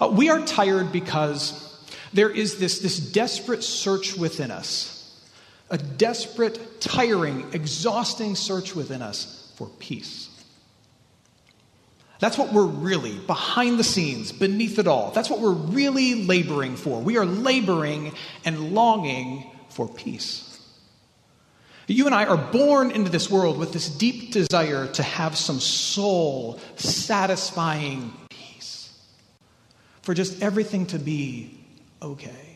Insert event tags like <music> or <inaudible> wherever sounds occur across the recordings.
Uh, we are tired because there is this, this desperate search within us a desperate, tiring, exhausting search within us for peace. That's what we're really, behind the scenes, beneath it all, that's what we're really laboring for. We are laboring and longing for peace. You and I are born into this world with this deep desire to have some soul satisfying for just everything to be okay.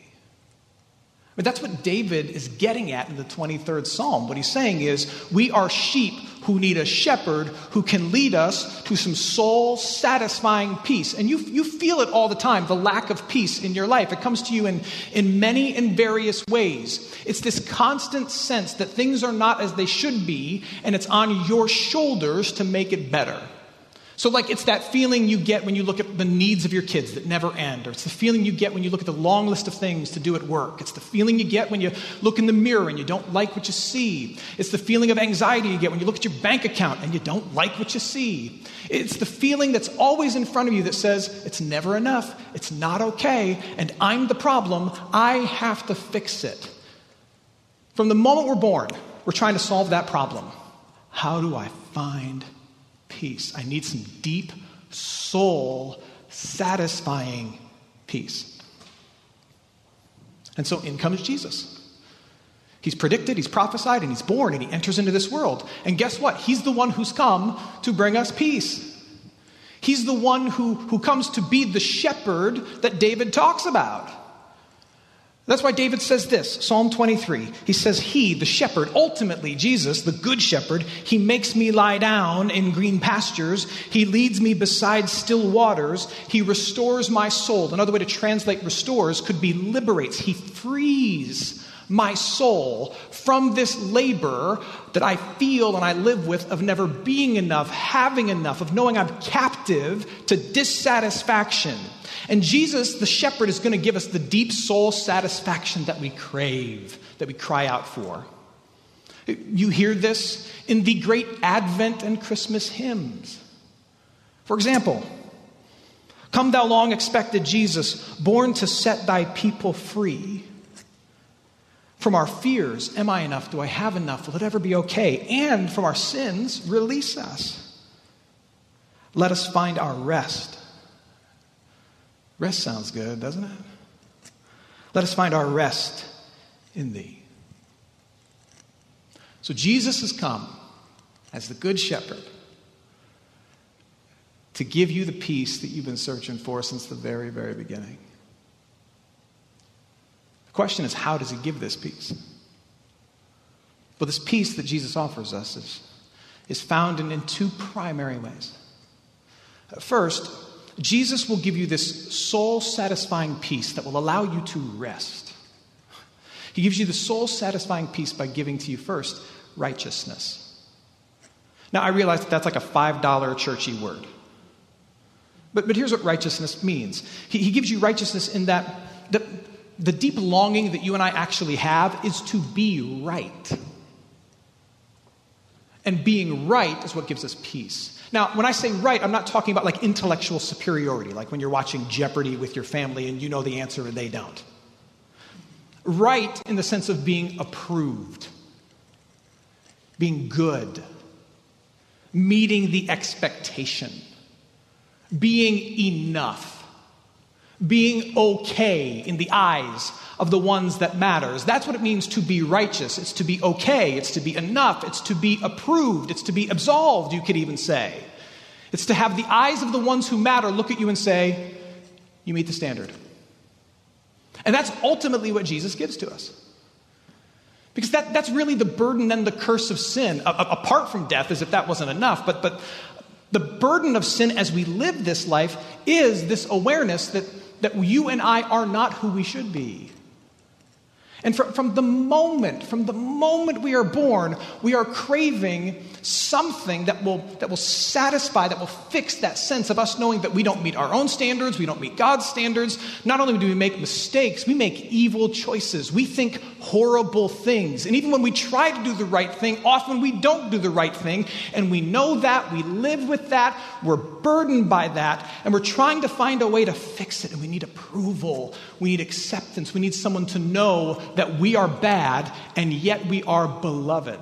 But that's what David is getting at in the 23rd Psalm. What he's saying is, we are sheep who need a shepherd who can lead us to some soul satisfying peace. And you, you feel it all the time, the lack of peace in your life. It comes to you in, in many and various ways. It's this constant sense that things are not as they should be, and it's on your shoulders to make it better. So, like, it's that feeling you get when you look at the needs of your kids that never end, or it's the feeling you get when you look at the long list of things to do at work. It's the feeling you get when you look in the mirror and you don't like what you see. It's the feeling of anxiety you get when you look at your bank account and you don't like what you see. It's the feeling that's always in front of you that says, it's never enough, it's not okay, and I'm the problem, I have to fix it. From the moment we're born, we're trying to solve that problem. How do I find peace. I need some deep, soul satisfying peace. And so in comes Jesus. He's predicted, he's prophesied, and he's born, and he enters into this world. And guess what? He's the one who's come to bring us peace. He's the one who, who comes to be the shepherd that David talks about. That's why David says this Psalm 23. He says, He, the shepherd, ultimately Jesus, the good shepherd, he makes me lie down in green pastures. He leads me beside still waters. He restores my soul. Another way to translate restores could be liberates. He frees my soul from this labor that I feel and I live with of never being enough, having enough, of knowing I'm captive to dissatisfaction. And Jesus, the shepherd, is going to give us the deep soul satisfaction that we crave, that we cry out for. You hear this in the great Advent and Christmas hymns. For example, Come, thou long expected Jesus, born to set thy people free. From our fears, am I enough? Do I have enough? Will it ever be okay? And from our sins, release us. Let us find our rest Rest sounds good, doesn't it? Let us find our rest in Thee. So Jesus has come as the Good Shepherd to give you the peace that you've been searching for since the very, very beginning. Question is, how does He give this peace? Well, this peace that Jesus offers us is, is found in, in two primary ways. First, Jesus will give you this soul satisfying peace that will allow you to rest. He gives you the soul satisfying peace by giving to you first righteousness. Now, I realize that that's like a $5 churchy word. But, but here's what righteousness means he, he gives you righteousness in that the, the deep longing that you and I actually have is to be right. And being right is what gives us peace. Now, when I say right, I'm not talking about like intellectual superiority, like when you're watching Jeopardy with your family and you know the answer and they don't. Right in the sense of being approved, being good, meeting the expectation, being enough being okay in the eyes of the ones that matters. That's what it means to be righteous. It's to be okay, it's to be enough, it's to be approved, it's to be absolved, you could even say. It's to have the eyes of the ones who matter look at you and say, You meet the standard. And that's ultimately what Jesus gives to us. Because that, that's really the burden and the curse of sin, a, apart from death, as if that wasn't enough. But, but the burden of sin as we live this life is this awareness that that you and I are not who we should be. And from, from the moment, from the moment we are born, we are craving something that will, that will satisfy, that will fix that sense of us knowing that we don't meet our own standards, we don't meet God's standards. Not only do we make mistakes, we make evil choices. We think horrible things. And even when we try to do the right thing, often we don't do the right thing. And we know that, we live with that, we're burdened by that, and we're trying to find a way to fix it. And we need approval, we need acceptance, we need someone to know that we are bad, and yet we are beloved.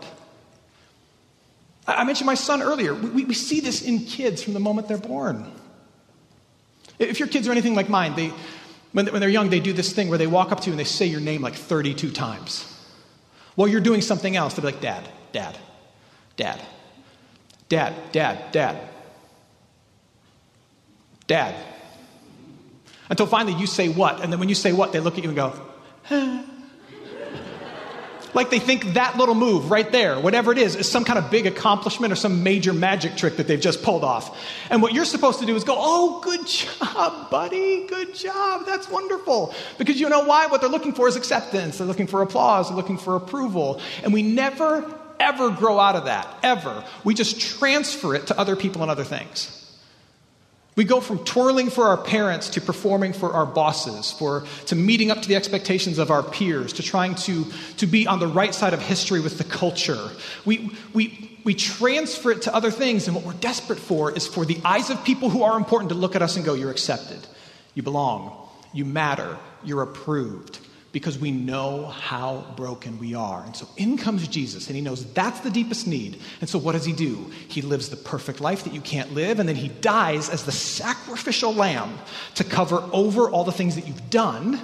I mentioned my son earlier. We, we, see this in kids from the moment they're born. If your kids are anything like mine, they, when, when they're young, they do this thing where they walk up to you and they say your name like 32 times. While you're doing something else, they'll be like, Dad, Dad, Dad, Dad, Dad, Dad, Dad. Until finally you say what, and then when you say what, they look at you and go, like they think that little move right there, whatever it is, is some kind of big accomplishment or some major magic trick that they've just pulled off. And what you're supposed to do is go, Oh, good <laughs> job, buddy. Good job. That's wonderful. Because you know why? What they're looking for is acceptance. They're looking for applause. They're looking for approval. And we never, ever grow out of that. Ever. We just transfer it to other people and other things. We go from twirling for our parents to performing for our bosses, for, to meeting up to the expectations of our peers, to trying to, to be on the right side of history with the culture. We, we, we transfer it to other things, and what we're desperate for is for the eyes of people who are important to look at us and go, You're accepted, you belong, you matter, you're approved because we know how broken we are. And so in comes Jesus, and he knows that's the deepest need. And so what does he do? He lives the perfect life that you can't live, and then he dies as the sacrificial lamb to cover over all the things that you've done.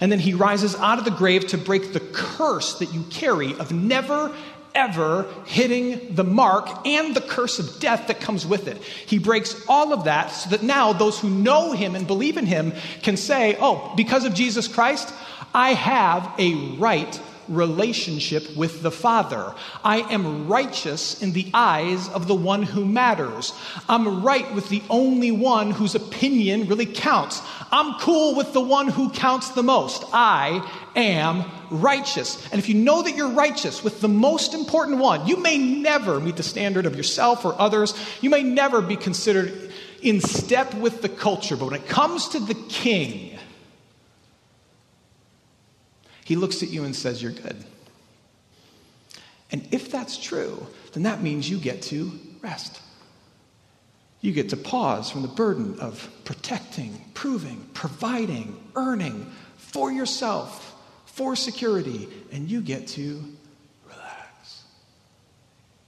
And then he rises out of the grave to break the curse that you carry of never ever hitting the mark and the curse of death that comes with it. He breaks all of that so that now those who know him and believe in him can say, Oh, because of Jesus Christ, I have a right relationship with the Father. I am righteous in the eyes of the one who matters. I'm right with the only one whose opinion really counts. I'm cool with the one who counts the most. I am righteous. And if you know that you're righteous with the most important one, you may never meet the standard of yourself or others. You may never be considered in step with the culture. But when it comes to the king, he looks at you and says, You're good. And if that's true, then that means you get to rest. You get to pause from the burden of protecting, proving, providing, earning for yourself, for security, and you get to relax.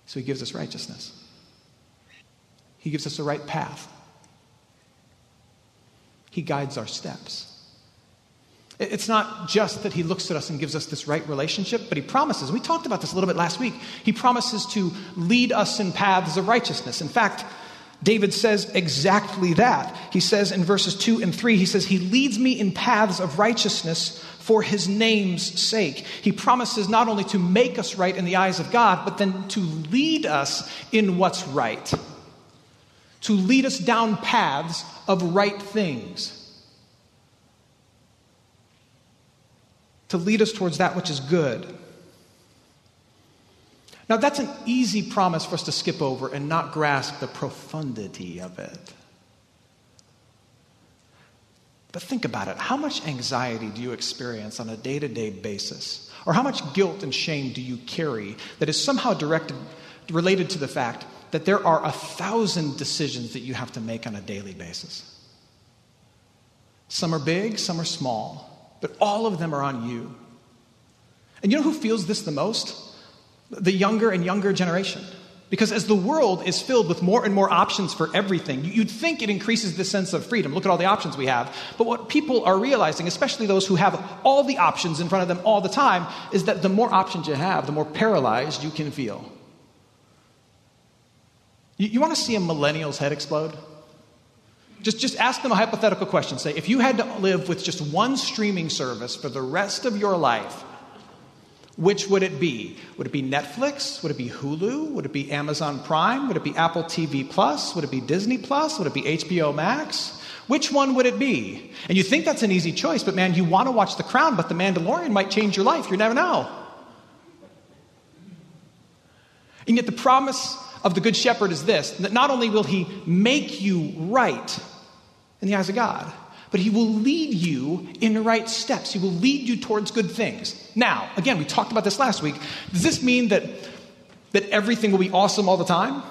So he gives us righteousness. He gives us the right path. He guides our steps. It's not just that he looks at us and gives us this right relationship, but he promises, we talked about this a little bit last week, he promises to lead us in paths of righteousness. In fact, David says exactly that. He says in verses 2 and 3, he says, He leads me in paths of righteousness for his name's sake. He promises not only to make us right in the eyes of God, but then to lead us in what's right, to lead us down paths of right things. To lead us towards that which is good. Now, that's an easy promise for us to skip over and not grasp the profundity of it. But think about it. How much anxiety do you experience on a day to day basis? Or how much guilt and shame do you carry that is somehow directed related to the fact that there are a thousand decisions that you have to make on a daily basis. Some are big, some are small, but all of them are on you. And you know who feels this the most? The younger and younger generation. Because as the world is filled with more and more options for everything, you'd think it increases the sense of freedom. Look at all the options we have. But what people are realizing, especially those who have all the options in front of them all the time, is that the more options you have, the more paralyzed you can feel. You, you want to see a millennial's head explode? Just, just ask them a hypothetical question. Say, if you had to live with just one streaming service for the rest of your life, which would it be? Would it be Netflix? Would it be Hulu? Would it be Amazon Prime? Would it be Apple TV Plus? Would it be Disney Plus? Would it be HBO Max? Which one would it be? And you think that's an easy choice, but man, you want to watch The Crown, but The Mandalorian might change your life. You never know. And yet, the promise of the Good Shepherd is this that not only will he make you right in the eyes of God, but he will lead you in the right steps. He will lead you towards good things. Now, again, we talked about this last week. Does this mean that, that everything will be awesome all the time?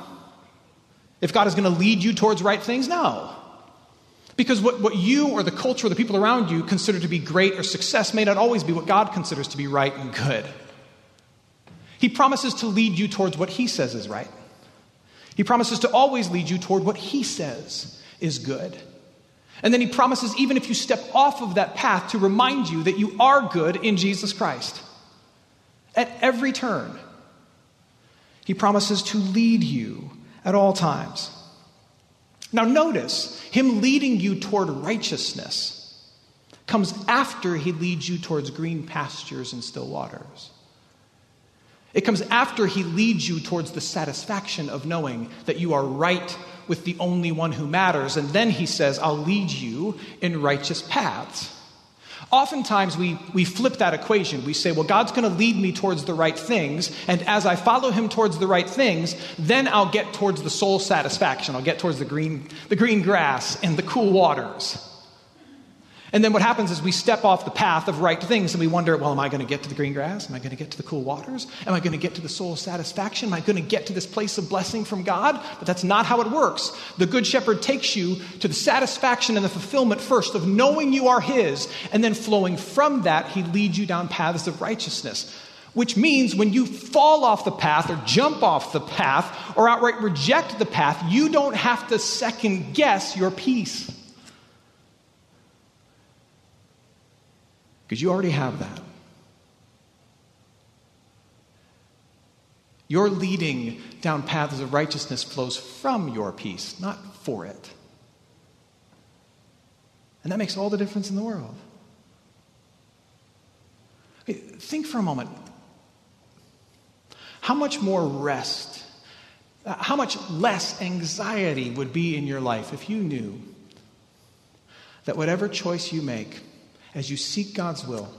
If God is going to lead you towards right things? No. Because what, what you or the culture or the people around you consider to be great or success may not always be what God considers to be right and good. He promises to lead you towards what He says is right. He promises to always lead you toward what He says is good. And then he promises, even if you step off of that path, to remind you that you are good in Jesus Christ. At every turn, he promises to lead you at all times. Now, notice him leading you toward righteousness comes after he leads you towards green pastures and still waters. It comes after he leads you towards the satisfaction of knowing that you are right with the only one who matters. And then he says, I'll lead you in righteous paths. Oftentimes, we, we flip that equation. We say, well, God's going to lead me towards the right things, and as I follow him towards the right things, then I'll get towards the soul satisfaction. I'll get towards the green, the green grass and the cool waters. And then what happens is we step off the path of right things and we wonder, well, am I going to get to the green grass? Am I going to get to the cool waters? Am I going to get to the soul satisfaction? Am I going to get to this place of blessing from God? But that's not how it works. The Good Shepherd takes you to the satisfaction and the fulfillment first of knowing you are His, and then flowing from that, He leads you down paths of righteousness. Which means when you fall off the path or jump off the path or outright reject the path, you don't have to second guess your peace. Because you already have that. Your leading down paths of righteousness flows from your peace, not for it. And that makes all the difference in the world. Think for a moment. How much more rest, uh, how much less anxiety would be in your life if you knew that whatever choice you make, as you seek God's will,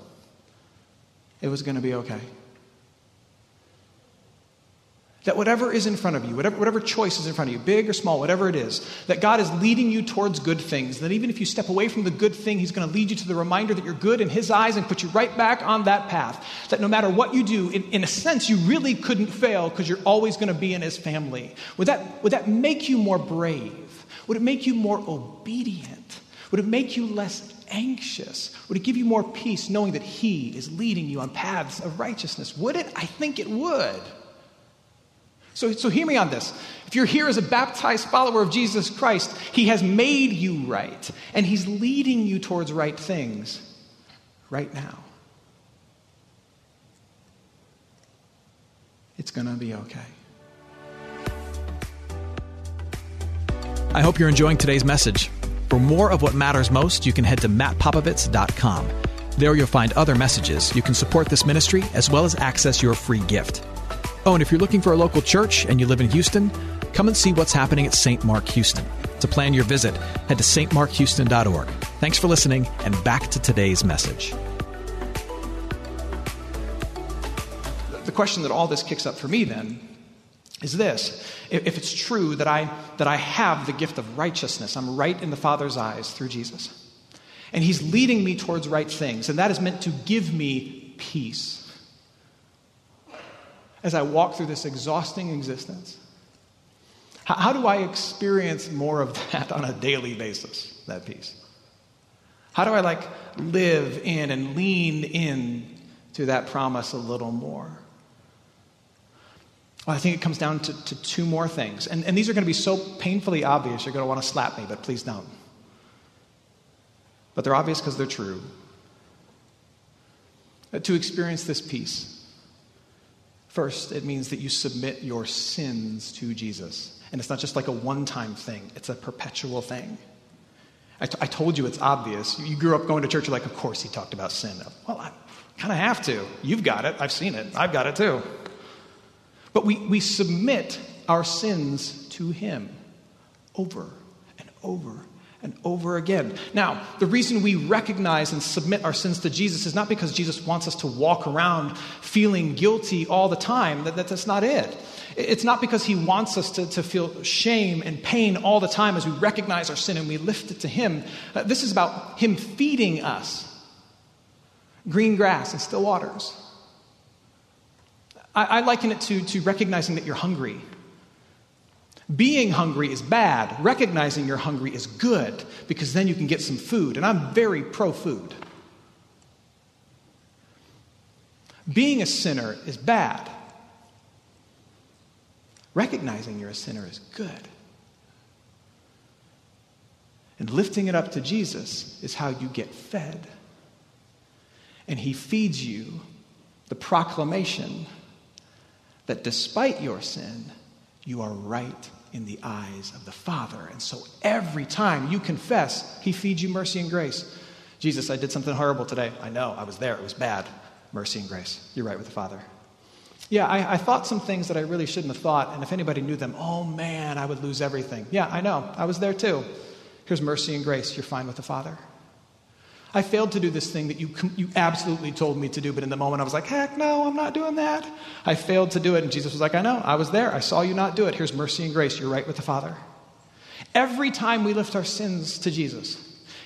it was going to be okay. That whatever is in front of you, whatever, whatever choice is in front of you, big or small, whatever it is, that God is leading you towards good things. That even if you step away from the good thing, He's going to lead you to the reminder that you're good in His eyes and put you right back on that path. That no matter what you do, in, in a sense, you really couldn't fail because you're always going to be in His family. Would that, would that make you more brave? Would it make you more obedient? Would it make you less anxious? Would it give you more peace knowing that He is leading you on paths of righteousness? Would it? I think it would. So, so hear me on this. If you're here as a baptized follower of Jesus Christ, He has made you right, and He's leading you towards right things right now. It's going to be okay. I hope you're enjoying today's message. For more of what matters most, you can head to mattpopovits.com. There you'll find other messages. You can support this ministry as well as access your free gift. Oh, and if you're looking for a local church and you live in Houston, come and see what's happening at St. Mark Houston. To plan your visit, head to stmarkhouston.org. Thanks for listening, and back to today's message. The question that all this kicks up for me then is this if it's true that I, that I have the gift of righteousness, I'm right in the Father's eyes through Jesus, and He's leading me towards right things, and that is meant to give me peace. as I walk through this exhausting existence? How, how do I experience more of that on a daily basis, that peace? How do I like live in and lean in to that promise a little more? Well, I think it comes down to, to two more things. And, and these are going to be so painfully obvious, you're going to want to slap me, but please don't. But they're obvious because they're true. Uh, to experience this peace, First, it means that you submit your sins to Jesus. And it's not just like a one time thing, it's a perpetual thing. I, t- I told you it's obvious. You grew up going to church, you're like, of course he talked about sin. Well, I kind of have to. You've got it. I've seen it. I've got it too. But we, we submit our sins to him over and over and over again. Now, the reason we recognize and submit our sins to Jesus is not because Jesus wants us to walk around feeling guilty all the time. That, that, that's not it. It's not because he wants us to, to feel shame and pain all the time as we recognize our sin and we lift it to him. Uh, this is about him feeding us green grass and still waters. I, I liken it to, to recognizing that you're hungry being hungry is bad. Recognizing you're hungry is good because then you can get some food. And I'm very pro food. Being a sinner is bad. Recognizing you're a sinner is good. And lifting it up to Jesus is how you get fed. And he feeds you the proclamation that despite your sin, you are right in the eyes of the Father. And so every time you confess, He feeds you mercy and grace. Jesus, I did something horrible today. I know, I was there, it was bad. Mercy and grace. You're right with the Father. Yeah, I, I, thought some things that I really shouldn't have thought, and if anybody knew them, oh man, I would lose everything. Yeah, I know, I was there too. Here's mercy and grace. You're fine with the Father. I failed to do this thing that you, you absolutely told me to do, but in the moment I was like, heck no, I'm not doing that. I failed to do it, and Jesus was like, I know, I was there. I saw you not do it. Here's mercy and grace. You're right with the Father. Every time we lift our sins to Jesus,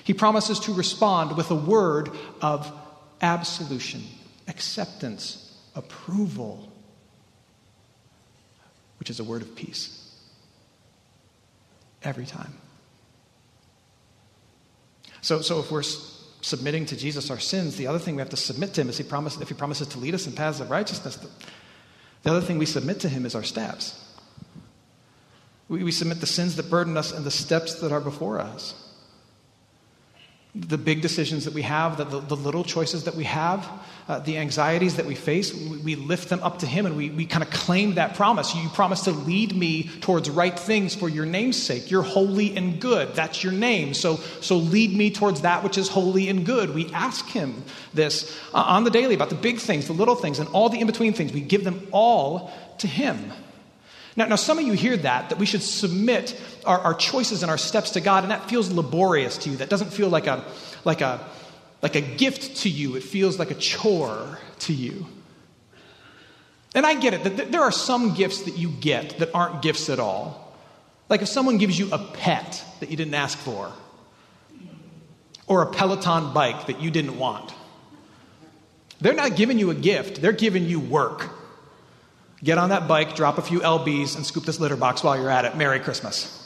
He promises to respond with a word of absolution, acceptance, approval, which is a word of peace. Every time. So, so if we're submitting to Jesus our sins, the other thing we have to submit to him is he promises, if he promises to lead us in paths of righteousness, the, the other thing we submit to him is our steps. We, we submit the sins that burden us and the steps that are before us the big decisions that we have, the, the, the little choices that we have, uh, the anxieties that we face, we, we, lift them up to Him and we, we kind of claim that promise. You promise to lead me towards right things for your name's sake. You're holy and good. That's your name. So, so lead me towards that which is holy and good. We ask Him this uh, on the daily about the big things, the little things, and all the in between things. We give them all to Him. Now, now, some of you hear that, that we should submit our, our choices and our steps to God, and that feels laborious to you. That doesn't feel like a, like, a, like a gift to you, it feels like a chore to you. And I get it, that there are some gifts that you get that aren't gifts at all. Like if someone gives you a pet that you didn't ask for, or a Peloton bike that you didn't want. They're not giving you a gift, they're giving you work. Get on that bike, drop a few LBs, and scoop this litter box while you're at it. Merry Christmas.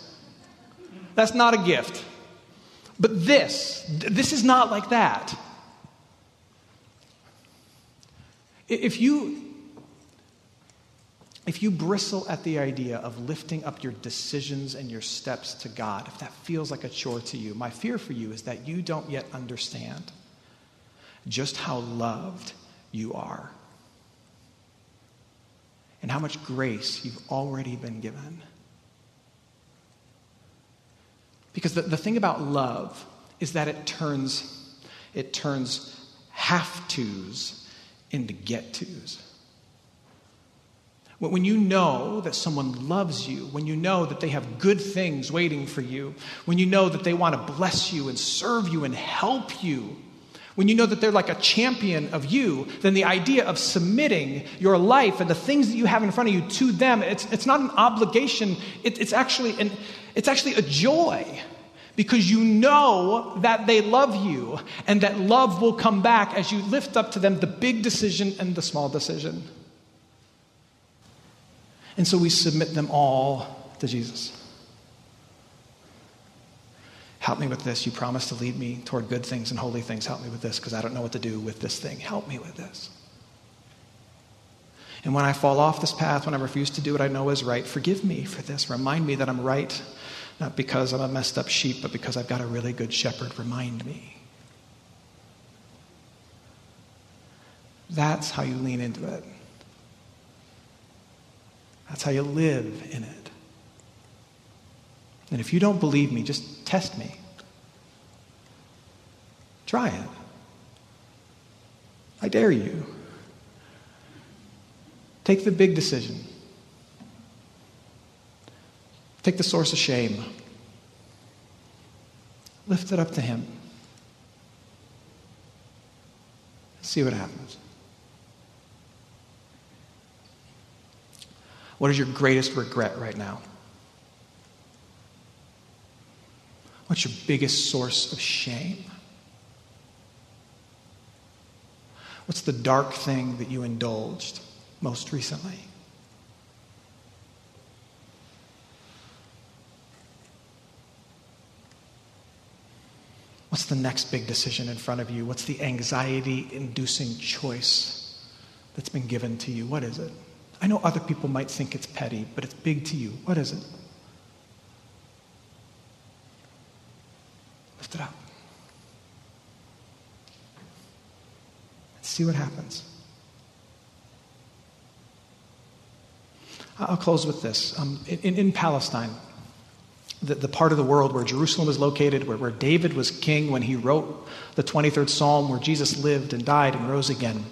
That's not a gift. But this, this is not like that. If you if you bristle at the idea of lifting up your decisions and your steps to God, if that feels like a chore to you, my fear for you is that you don't yet understand just how loved you are and how much grace you've already been given. Because the, the thing about love is that it turns, it turns have tos into get tos. When you know that someone loves you, when you know that they have good things waiting for you, when you know that they want to bless you and serve you and help you, when you know that they're like a champion of you, then the idea of submitting your life and the things that you have in front of you to them, it's, it's not an obligation, it, it's, actually an, it's actually a joy because you know that they love you and that love will come back as you lift up to them the big decision and the small decision. And so we submit them all to Jesus. Help me with this. You promised to lead me toward good things and holy things. Help me with this because I don't know what to do with this thing. Help me with this. And when I fall off this path, when I refuse to do what I know is right, forgive me for this. Remind me that I'm right, not because I'm a messed up sheep, but because I've got a really good shepherd. Remind me. That's how you lean into it. That's how you live in it. And if you don't believe me, just test me. Try it. I dare you. Take the big decision. Take the source of shame. Lift it up to Him. See what happens. What is your greatest regret right now? What's your biggest source of shame? What's the dark thing that you indulged most recently? What's the next big decision in front of you? What's the anxiety inducing choice that's been given to you? What is it? I know other people might think it's petty, but it's big to you. What is it? Up. see what happens. I'll close with this. Um, in, in, Palestine, the, the, part of the world where Jerusalem is located, where, where David was king when he wrote the 23rd Psalm, where Jesus lived and died and rose again.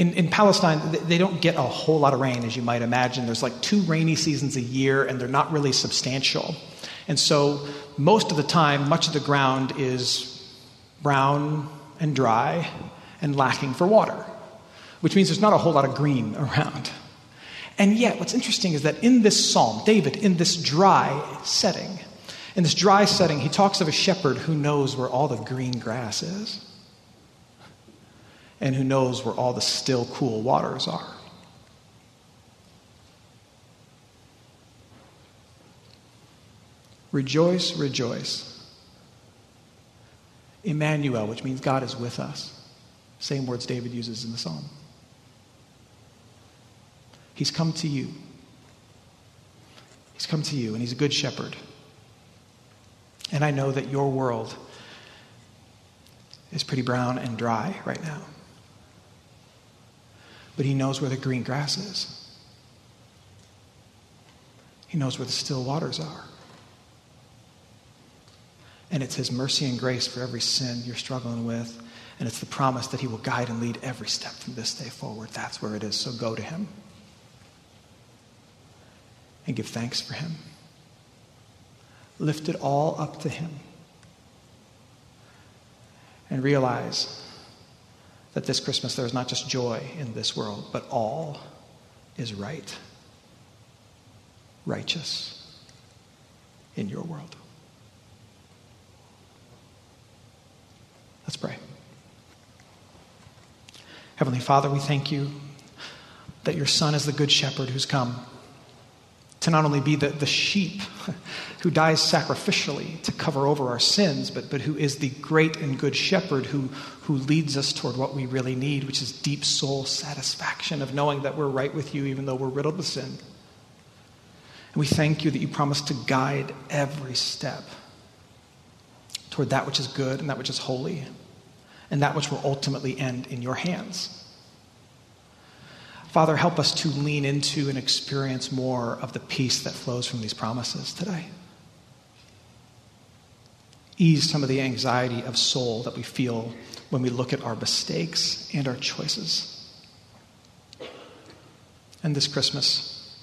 In, in Palestine, they don't get a whole lot of rain, as you might imagine. There's like two rainy seasons a year, and they're not really substantial. And so, most of the time, much of the ground is brown and dry and lacking for water, which means there's not a whole lot of green <laughs> around. And yet, what's interesting is that in this psalm, David, in this dry setting, in this dry setting, he talks of a shepherd who knows where all the green grass is and who knows where all the still, cool waters are. Rejoice, rejoice. Emmanuel, which means God is with us. Same words David uses in the psalm. He's come to you. He's come to you, and he's a good shepherd. And I know that your world is pretty brown and dry right now but he knows where the green grass is. He knows where the still waters are. And it's his mercy and grace for every sin you're struggling with. And it's the promise that he will guide and lead every step from this day forward. That's where it is. So go to him and give thanks for him. Lift it all up to him. And realize that this Christmas there is not just joy in this world, but all is right, righteous in your world. Let's pray. Heavenly Father, we thank you that your Son is the Good Shepherd who's come to not only be the, the sheep <laughs> who dies sacrificially to cover over our sins, but, but who is the great and good shepherd who, who leads us toward what we really need, which is deep soul satisfaction of knowing that we're right with you even though we're riddled with sin. And we thank you that you promise to guide every step toward that which is good and that which is holy and that which will ultimately end in your hands. Father, help us to lean into and experience more of the peace that flows from these promises today. Ease some of the anxiety of soul that we feel when we look at our mistakes and our choices. And this Christmas,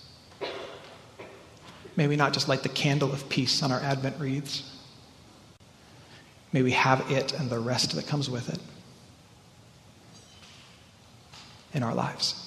may we not just light the candle of peace on our Advent wreaths, may we have it and the rest that comes with it in our lives.